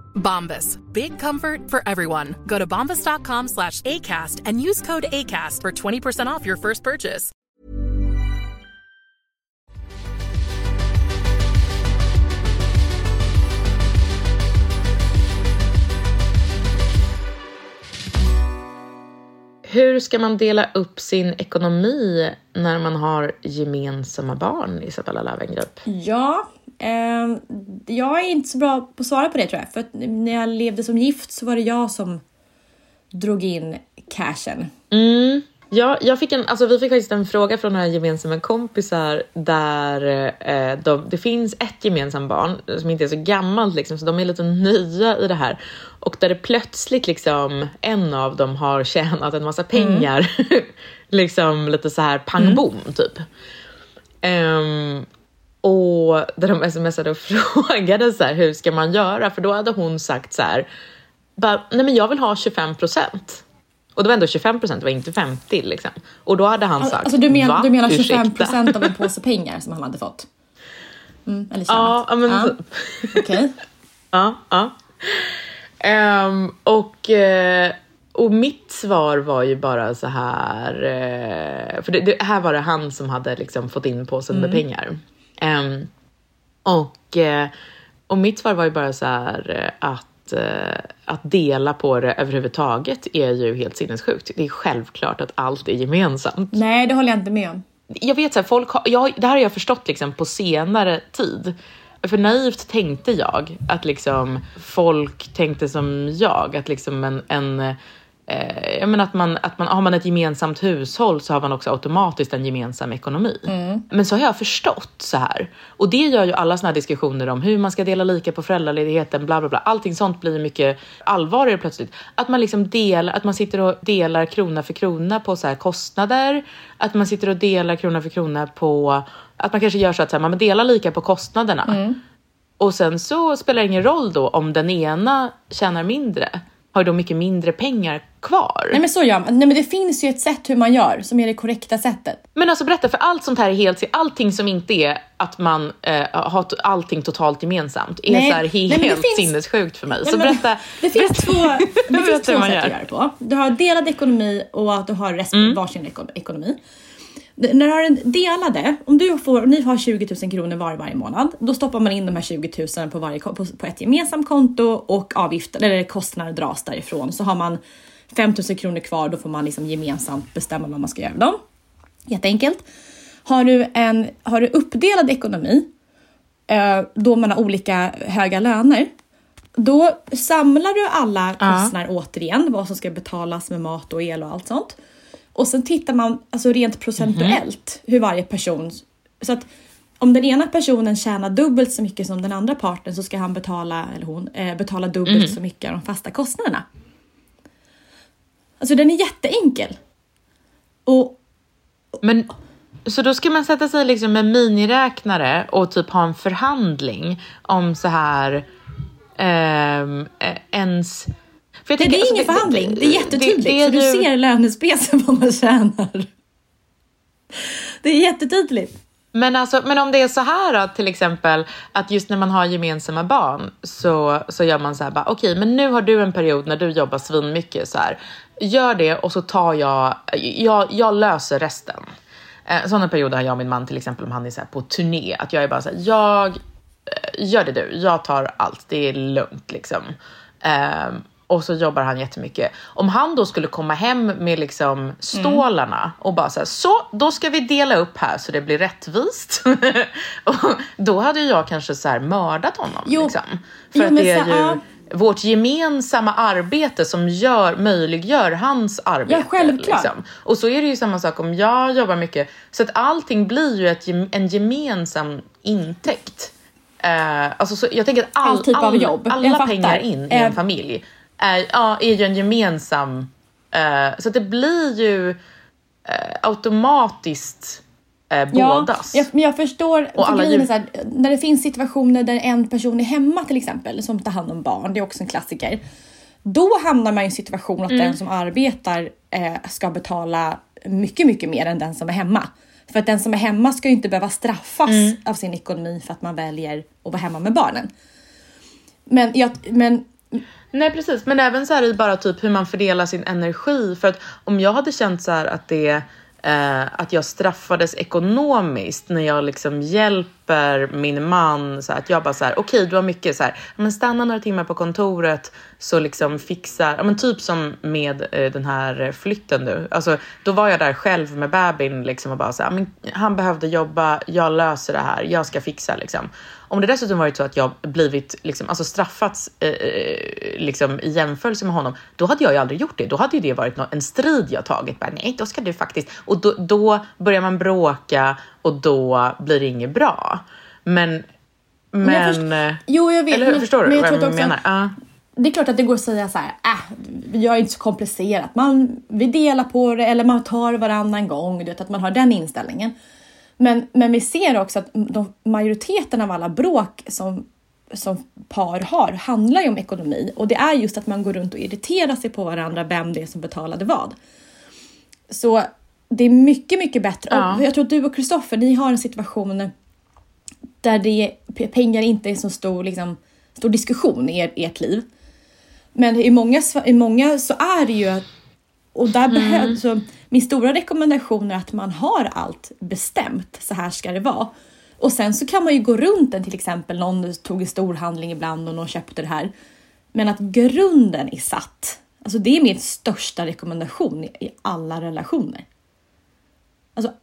Bombas. Big comfort for everyone. Go to bombas.com slash ACAST and use code ACAST for 20% off your first purchase. Hur ska man dela upp sin ekonomi när man har gemensamma barn, Isabella Löwengrip? Ja, jag är inte så bra på att svara på det tror jag. För när jag levde som gift så var det jag som drog in cashen. Mm. Ja, jag fick en, alltså vi fick faktiskt en fråga från några gemensamma kompisar där eh, de, det finns ett gemensamt barn som inte är så gammalt liksom, så de är lite nya i det här. Och där det plötsligt liksom en av dem har tjänat en massa pengar. Mm. liksom lite så här pang mm. bom typ. Um, och där de smsade och frågade så här, hur ska man göra? För då hade hon sagt så här, bara, nej men jag vill ha 25 procent. Och det var ändå 25 procent, det var inte 50 liksom. Och då hade han sagt, alltså, du, men, Va? du menar 25 procent av en påse pengar som han hade fått? Mm, eller tjänat? Ja, men ja. Typ. Okej. Okay. ja, ja. Um, och, uh, och mitt svar var ju bara så här, uh, för det, det, här var det han som hade liksom fått in påsen mm. med pengar. Um, och, uh, och mitt svar var ju bara så här att att dela på det överhuvudtaget är ju helt sinnessjukt. Det är självklart att allt är gemensamt. Nej, det håller jag inte med om. Jag vet så här, folk har, jag, det här har jag förstått liksom på senare tid. För naivt tänkte jag att liksom folk tänkte som jag, att liksom en, en eh, jag menar att man, att man, har man ett gemensamt hushåll så har man också automatiskt en gemensam ekonomi. Mm. Men så har jag förstått så här. Och det gör ju alla såna här diskussioner om hur man ska dela lika på föräldraledigheten, bla bla bla. Allting sånt blir mycket allvarligare plötsligt. Att man liksom delar, att man sitter och delar krona för krona på så här kostnader. Att man sitter och delar krona för krona på, att man kanske gör så att så här, man delar lika på kostnaderna. Mm. Och sen så spelar det ingen roll då om den ena tjänar mindre har då mycket mindre pengar kvar. Nej men så gör man. Nej men det finns ju ett sätt hur man gör som är det korrekta sättet. Men alltså berätta, för allt sånt här är helt, allting som inte är att man eh, har allting totalt gemensamt är nej, så här helt nej, finns, sinnessjukt för mig. Nej, så berätta. Det finns två, det finns två sätt att göra det på. Du har delad ekonomi och att du har rest, mm. varsin ekonomi när du har en delade, om du får, ni har 20 000 kronor var varje månad, då stoppar man in de här 20 000 på, varje, på, på ett gemensamt konto och avgifter eller kostnader dras därifrån. Så har man 5 000 kronor kvar, då får man liksom gemensamt bestämma vad man ska göra med dem. Jätteenkelt. Har du, en, har du uppdelad ekonomi, eh, då man har olika höga löner. Då samlar du alla kostnader återigen, vad som ska betalas med mat och el och allt sånt. Och sen tittar man alltså rent procentuellt hur varje person... Så att om den ena personen tjänar dubbelt så mycket som den andra parten så ska han betala, eller hon, eh, betala dubbelt så mycket av de fasta kostnaderna. Alltså den är jätteenkel. Och Men så då ska man sätta sig liksom med miniräknare och typ ha en förhandling om så här ehm, eh, ens... För det, tänker, det är alltså, ingen förhandling, det är jättetydligt. det du ju- ser lönespecen vad man tjänar. Det är jättetydligt. Men, alltså, men om det är så här att till exempel att just när man har gemensamma barn så, så gör man så här okej men nu har du en period när du jobbar svinmycket så här. Gör det och så tar jag, jag, jag löser resten. Eh, sådana perioder har jag och min man till exempel om han är så på turné att jag är bara så här, jag eh, gör det du, jag tar allt, det är lugnt liksom. Ehm, och så jobbar han jättemycket. Om han då skulle komma hem med liksom stålarna och bara så här, så då ska vi dela upp här så det blir rättvist. och då hade jag kanske så här mördat honom. Jo. liksom. För Jo, att det är så- ju ja. vårt gemensamma arbete som gör, möjliggör hans arbete. självklart. Liksom. Och så är det ju samma sak om jag jobbar mycket. Så att allting blir ju ett, en gemensam intäkt. Eh, alltså så, jag tänker att all, All typ av alla, jobb. Alla pengar in i Eh, en familj är, ja, är ju en gemensam... eh, så det blir ju eh, automatiskt eh, bådas. jag, men jag förstår. Och för alla så här, när det finns situationer där en person är hemma till exempel, som tar hand om barn, det är också en klassiker. Då hamnar man i en situation att Mm. den som arbetar eh, ska betala mycket, mycket mer än den som är hemma. För att den som är hemma ska ju inte behöva straffas Mm. av sin ekonomi för att man väljer att vara hemma med barnen. Men, jag, men Nej precis, men även så här i bara typ hur man fördelar sin energi. För att om jag hade känt så här att det eh, att jag straffades ekonomiskt när jag liksom hjälper min man så här, att jag bara så här okej du har mycket så här men stanna några timmar på kontoret så liksom fixar ja men typ som med eh, den här flytten nu. Alltså då var jag där själv med bebin liksom och bara så här men han behövde jobba jag löser det här jag ska fixa liksom om det dessutom varit så att jag blivit liksom, alltså straffats eh, eh, liksom, i jämförelse med honom, då hade jag ju aldrig gjort det. Då hade ju det varit en strid jag tagit. Bara, Nej, då ska du faktiskt... Och då, då börjar man bråka och då blir det inget bra. Men... Men... jag först- jo, jag vet, Eller hur? men- Förstår du men jag vad jag också- menar? Ja. Det är klart att det går att säga så här, äh, vi gör inte så komplicerat. Man, vi delar på det eller man tar varannan gång. Du vet, att man har den inställningen. Men, men vi ser också att de, majoriteten av alla bråk som, som par har handlar ju om ekonomi. Och det är just att man går runt och irriterar sig på varandra, vem det är som betalade vad. Så det är mycket, mycket bättre. Ja. Jag tror att du och Kristoffer, ni har en situation där det, pengar inte är så stor, liksom, stor diskussion i er, ert liv. Men i många, i många så är det ju och där behövs, så min stora rekommendation är att man har allt bestämt. Så här ska det vara. Och sen så kan man ju gå runt den till exempel. Någon tog en storhandling ibland och någon köpte det här. Men att grunden är satt. Alltså det är min största rekommendation i, alla relationer. Alltså,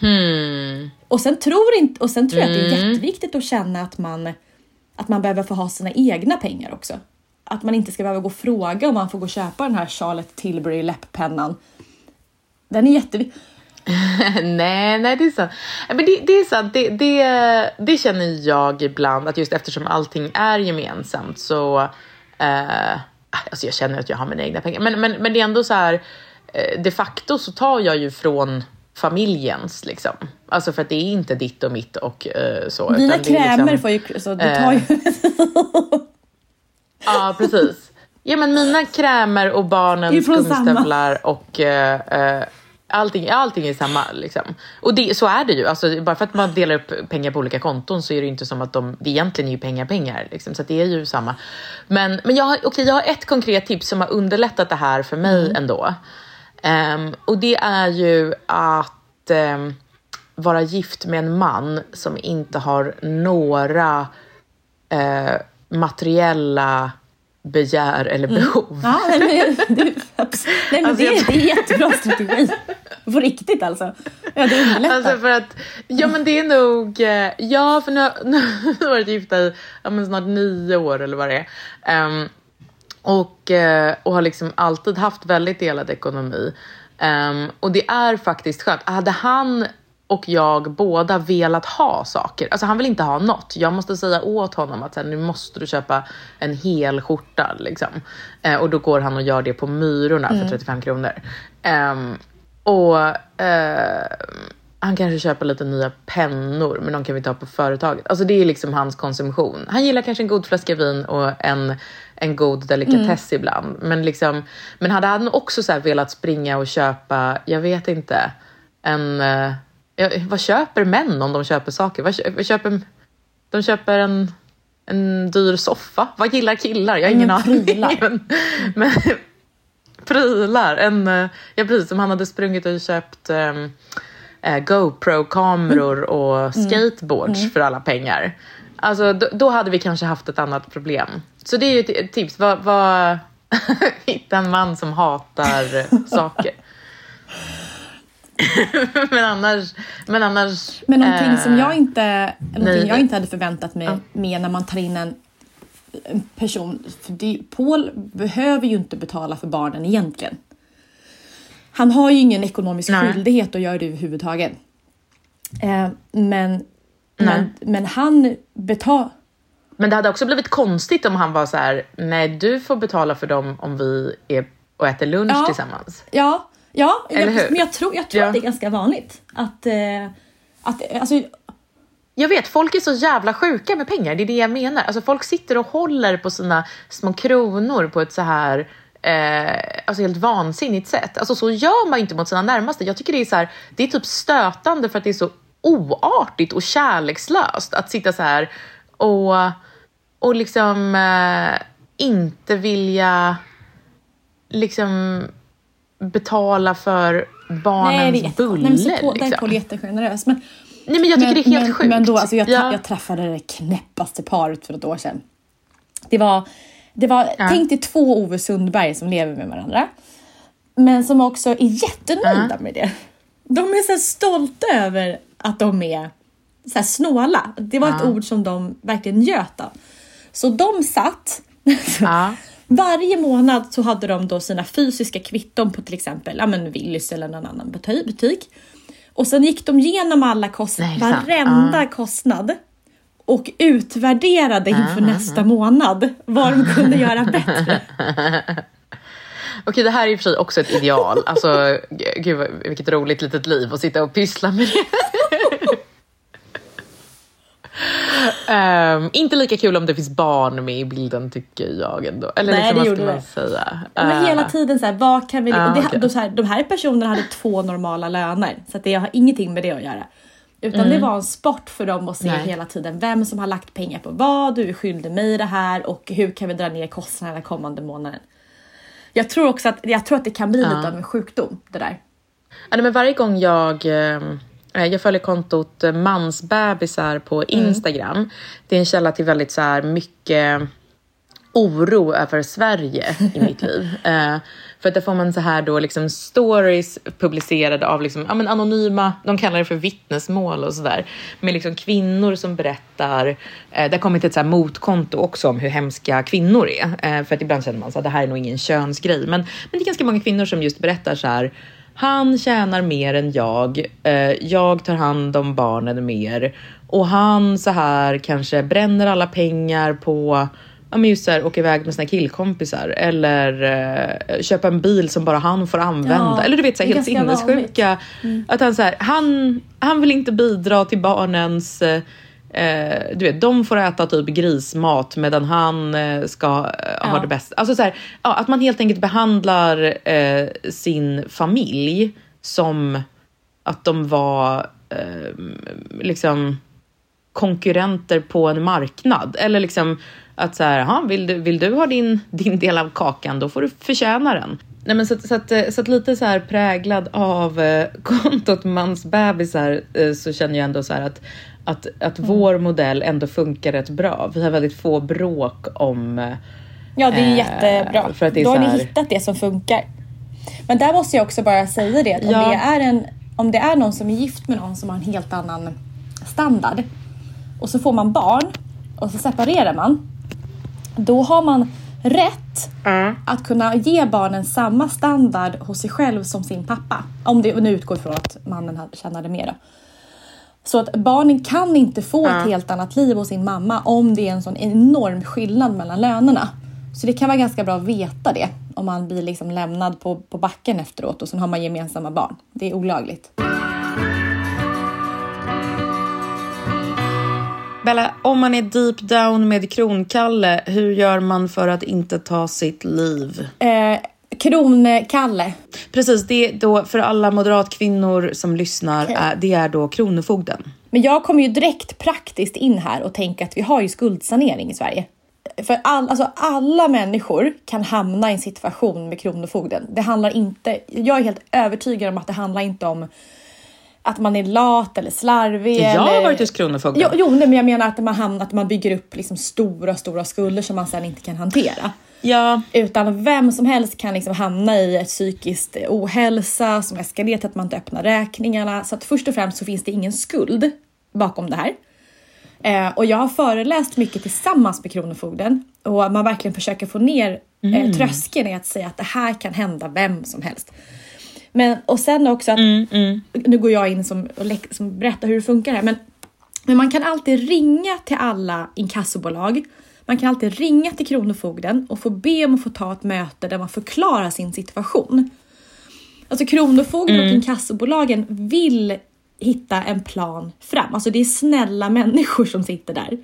Hmm. och sen tror, inte, och sen tror jag att det är jätteviktigt att känna att man, att man behöver få ha sina egna pengar också. Att man inte ska behöva gå och fråga om man får gå och köpa den här Charlotte Tilbury läpppennan. Den är jätteviktig. nej, nej det är sant. Men det, det är sant, det, det, det känner jag ibland att just eftersom allting är gemensamt så eh, alltså jag känner att jag har mina egna pengar. Men, men, men det är ändå så här eh, de facto så tar jag ju från familjens liksom. Alltså för att det är inte ditt och mitt och eh, så. Dina är krämer liksom- får ju... Så du tar ju... Ja, precis. Ja, men mina krämer och barnens gummistövlar och eh, eh, allting, allting är samma. Liksom. Och det, så är det ju. Alltså, bara för att man delar upp pengar på olika konton så är det inte som att de, det egentligen är ju pengar pengar. Liksom, så det är ju samma. Men, men jag, har, okay, jag har ett konkret tips som har underlättat det här för mig Mm. ändå. Ehm, och det är ju att ehm, vara gift med en man som inte har några eh, materiella begär eller behov. Ja, nej, men, det, nej, men Alltså, det, det är jättebra strategi. På riktigt alltså. Ja, det underlättar. Alltså för att, ja men det är nog, eh, ja för nu, nu har jag varit gifta i ja, men snart nio år eller vad det är. Ehm, och, eh, och har liksom alltid haft väldigt delad ekonomi. Ehm, och det är faktiskt skönt. Hade han och jag båda velat ha saker, alltså han vill inte ha något. Jag måste säga åt honom att här, nu måste du köpa en hel skjorta. Liksom. Eh, och då går han och gör det på Myrorna för 35 kronor. Ehm, och eh, han kanske köper lite nya pennor, men de kan vi ta på företaget. Alltså det är liksom hans konsumtion. Han gillar kanske en god flaska vin och en, en god delikatess ibland. Men, liksom, men hade han också så velat springa och köpa, jag vet inte, en... eh, vad köper män om de köper saker? Vad, vad köper, de köper en, en dyr soffa. Vad gillar killar? Jag har ingen aning. Men, men, prylar. En, eh, ja, precis som han hade sprungit och köpt um, GoPro-kameror Mm. och skateboards för alla pengar. Alltså, då, då hade vi kanske haft ett annat problem. Så det är ju ett, tips. Vad, vad, hitta en man som hatar saker. men annars... Men, annars, Men någonting eh, som jag inte, någonting nej. jag inte hade förväntat mig Ja. med när man tar in en, en person. För det, Paul behöver ju inte betala för barnen egentligen. Han har ju ingen ekonomisk Nej. skyldighet att göra det överhuvudtaget. Eh, men, men, men han betalar... Men det hade också blivit konstigt om han var så här, nej du får betala för dem om vi är och äter lunch Ja. tillsammans. Ja, ja Eller jag, hur? men jag tror, jag tror Ja. att det är ganska vanligt. Att, eh, att alltså, Jag vet, folk är så jävla sjuka med pengar, det är det jag menar. Alltså folk sitter och håller på sina små kronor på ett så här Eh, alltså helt vansinnigt sätt. Alltså så gör man inte mot sina närmaste. Jag tycker det är så här, det är typ stötande för att det är så oartigt och kärlekslöst att sitta så här och, och liksom eh, inte vilja liksom betala för barnens nej, det är jättekonstigt. buller. Nej, men så är liksom. Paul jättegenerös. Men, Nej men jag tycker men, det är helt men, sjukt. Men då, alltså jag, Ja. jag träffade det knäppaste paret för ett år sedan. Det var, det var Ja. tänk dig två Ove Sundberg som lever med varandra. Men som också är jättenöjda med det. De är så stolta över att de är så här snåla. Det var ett Ja. ord som de verkligen njöt av. Så de satt Ja. Varje månad så hade de då sina fysiska kvitton på till exempel ja, men Willys eller någon annan buti- butik. Och sen gick de igenom alla kostnader, varenda kostnad och utvärderade inför nästa månad vad de kunde göra bättre. Okej, det här är i och för sig också ett ideal. Alltså, gud vilket roligt litet liv att sitta och pyssla med det. Ehm, inte lika kul om det finns barn med i bilden tycker jag ändå. Eller Nej, liksom, det gjorde det. säga? Ja, Men Eh, hela tiden så här, vad kan vi... Ah, det, okej. de, så här, de här personerna hade två normala löner så att det har ingenting med det att göra. Utan det var en sport för dem att se Mm. Nej. hela tiden vem som har lagt pengar på vad, du är skyldig mig det här och hur kan vi dra ner kostnaderna kommande månaden. Jag tror också att, jag tror att det kan bli lite av en sjukdom det där. Ja, men varje gång jag... Eh, jag följer kontot eh, mansbebisar på Instagram. Det är en källa till väldigt så här, mycket oro över Sverige i mitt liv. Eh, för att där får man så här då liksom stories publicerade av liksom, ja, men anonyma, de kallar det för vittnesmål och sådär. Med liksom kvinnor som berättar, eh, det har kommit ett så här motkonto också om hur hemska kvinnor är. Eh, för att ibland känner man så att det här är nog ingen könsgrej. Men, men det är ganska många kvinnor som just berättar så här, han tjänar mer än jag, eh, jag tar hand om barnen mer. Och han så här kanske bränner alla pengar på ja, men just så här, åka iväg med sina killkompisar. Eller eh, köpa en bil som bara han får använda. Ja, eller du vet, så här, helt sinnessjuka. Att han, så här, han, han vill inte bidra till barnens... Eh, du vet, de får äta typ grismat medan han eh, ska eh, ha Ja. det bäst. Alltså så här, ja, att man helt enkelt behandlar eh, sin familj som att de var eh, liksom konkurrenter på en marknad. Eller liksom att så här, "Jaha, vill du, vill du ha din, din del av kakan, då får du förtjäna den. Nej, men så, så, att, eh, så att lite så här präglad av eh, kontot Mans bebisar eh, så känner jag ändå så här att, att, att vår modell ändå funkar rätt bra. Vi har väldigt få bråk om, Ja, det är Eh, jättebra. för att det är Då har ni här- hittat det som funkar. Men där måste jag också bara säga det, att om, Ja. det är en, om det är någon som är gift med någon som har en helt annan standard och så får man barn och så separerar man. Då har man rätt att kunna ge barnen samma standard hos sig själv som sin pappa. Om det nu utgår från att mannen tjänade mer. Då. Så att barnen kan inte få ett helt annat liv hos sin mamma om det är en sån enorm skillnad mellan lönerna. Så det kan vara ganska bra att veta det om man blir liksom lämnad på, på backen efteråt och sen har man gemensamma barn. Det är olagligt. Bella, om man är deep down med kronkalle, hur gör man för att inte ta sitt liv? Eh, Kronkalle. Precis, det är då för alla moderatkvinnor som lyssnar, är, det är då Kronofogden. Men jag kommer ju direkt praktiskt in här och tänker att vi har ju skuldsanering i Sverige. För all, alltså alla människor kan hamna i en situation med Kronofogden. Det handlar inte, jag är helt övertygad om att det handlar inte om att man är lat eller slarvig. Jag har eller... varit hos Kronofogden. Jo, jo nej, men jag menar att man, hamnar, att man bygger upp liksom stora, stora skulder som man sen inte kan hantera. Ja, Utan vem som helst kan liksom hamna i ett psykiskt ohälsa som eskalerar till att man inte öppnar räkningarna. Så att först och främst så finns det ingen skuld bakom det här. Eh, och jag har föreläst mycket tillsammans med Kronofogden och man verkligen försöker få ner eh, tröskeln i att säga att det här kan hända vem som helst. Men och sen också att, nu går jag in som, och som berättar hur det funkar här, men, men man kan alltid ringa till alla inkassobolag. Man kan alltid ringa till Kronofogden och få be om att få ta ett möte där man förklarar sin situation. Alltså Kronofogden och inkassobolagen vill hitta en plan fram. Alltså det är snälla människor som sitter där.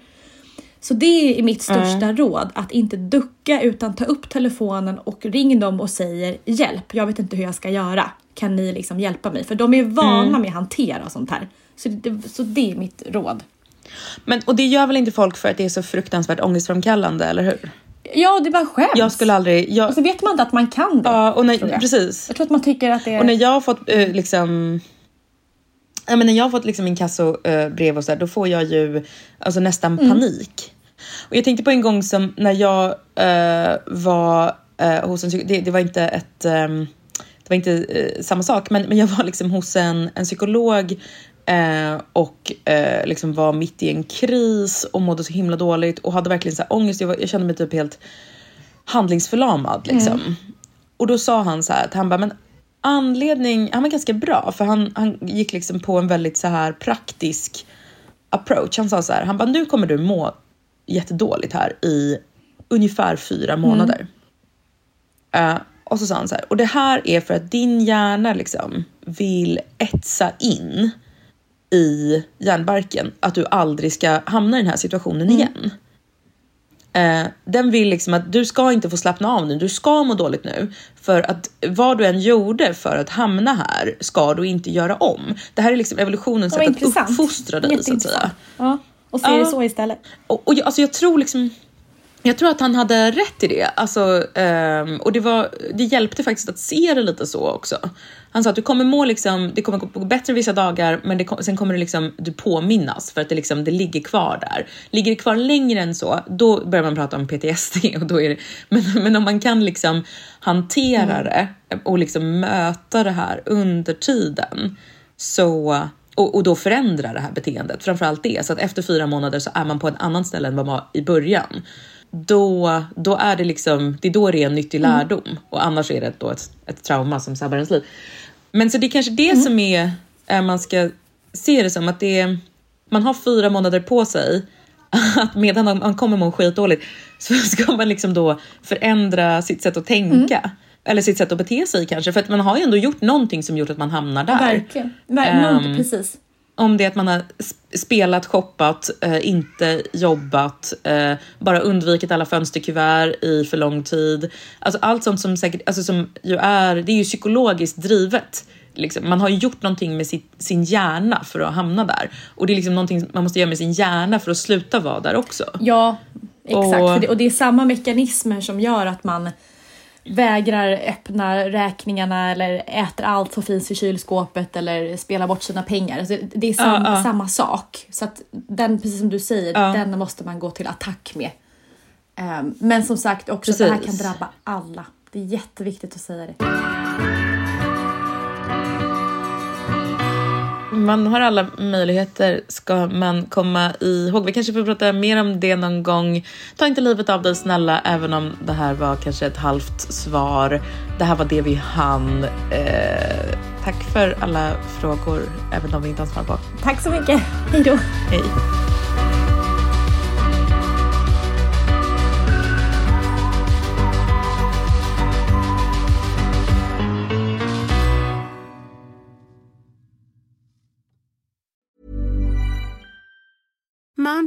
Så det är mitt största råd, att inte ducka utan ta upp telefonen och ring dem och säger hjälp, jag vet inte hur jag ska göra. Kan ni liksom hjälpa mig? För de är vana med att hantera sånt här. Så det, så det är mitt råd. Men och det gör väl inte folk för att det är så fruktansvärt ångestframkallande, eller hur? Ja, det bara skämt. Jag skulle aldrig... Jag, Och så vet man inte att man kan det. ja, och när, jag. precis. Jag tror att man tycker att det är... Och när jag har fått eh, liksom... Ja, men när jag har fått liksom inkassobrev och så där, då får jag ju alltså, nästan Mm. panik. Och jag tänkte på en gång som när jag eh, var eh, hos en det, det var inte ett... ehm, det var inte eh, samma sak, men, men jag var liksom hos en, en psykolog eh, och eh, liksom var mitt i en kris och mådde så himla dåligt och hade verkligen så här ångest. Jag, var, jag kände mig typ helt handlingsförlamad liksom. Och då sa han så här att han bara, men anledning, han var ganska bra för han, han gick liksom på en väldigt så här praktisk approach. Han sa så här, han bara, nu kommer du må jättedåligt här i ungefär fyra månader. Eh, och så sa han så här, och det här är för att din hjärna liksom vill etsa in i hjärnbarken att du aldrig ska hamna i den här situationen igen. Eh, den vill liksom att du ska inte få slappna av nu, du ska må dåligt nu. För att vad du än gjorde för att hamna här ska du inte göra om. Det här är liksom evolutionens sätt att intressant. uppfostra dig så att säga. Ja, och se Ja. det så istället. Och, och jag, alltså jag tror liksom jag tror att han hade rätt i det. Alltså, ehm, och det, var, det hjälpte faktiskt att se det lite så också. Han sa att du kommer må liksom, det kommer gå bättre vissa dagar men det, sen kommer det liksom, du påminnas för att det, liksom, det ligger kvar där. Ligger det kvar längre än så, då börjar man prata om PTSD. Och då är det, men, men om man kan liksom hantera det och liksom möta det här under tiden så, och, och då förändra det här beteendet, framförallt det. Så att efter fyra månader så är man på ett annat ställe än vad man var i början. Då, då är det liksom, det är då det är en nyttig lärdom och annars är det då ett, ett trauma som sabbar ens liv. Men så det är kanske det som är, är man ska se det som att det är, man har fyra månader på sig att medan man kommer må skitdåligt så ska man liksom då förändra sitt sätt att tänka. Eller sitt sätt att bete sig kanske, för att man har ju ändå gjort någonting som gjort att man hamnar där. Verkligen. Ver- Ehm, någonting, precis. Om det är att man har sp- spelat, shoppat, eh, inte jobbat, eh, bara undvikit alla fönsterkuvert i för lång tid. Alltså allt sånt som säkert, alltså som ju är, det är ju psykologiskt drivet. Liksom. Man har gjort någonting med sitt, sin hjärna för att hamna där. Och det är liksom någonting man måste göra med sin hjärna för att sluta vara där också. Ja, exakt. Och- det, och det är samma mekanismer som gör att man vägrar öppna räkningarna eller äter allt som finns i kylskåpet eller spelar bort sina pengar. Alltså, det är sam, Ja, ja. samma sak. Så att den, precis som du säger, Ja. den måste man gå till attack med. Um, men som sagt också Precis. det här kan drabba alla. Det är jätteviktigt att säga det. Man har alla möjligheter ska man komma ihåg. Vi kanske får prata mer om det någon gång. Ta inte livet av dig snälla, även om det här var kanske ett halvt svar. Det här var det vi hann. Eh, tack för alla frågor, även de vi inte har svar på. Tack så mycket. Hej då. Hej.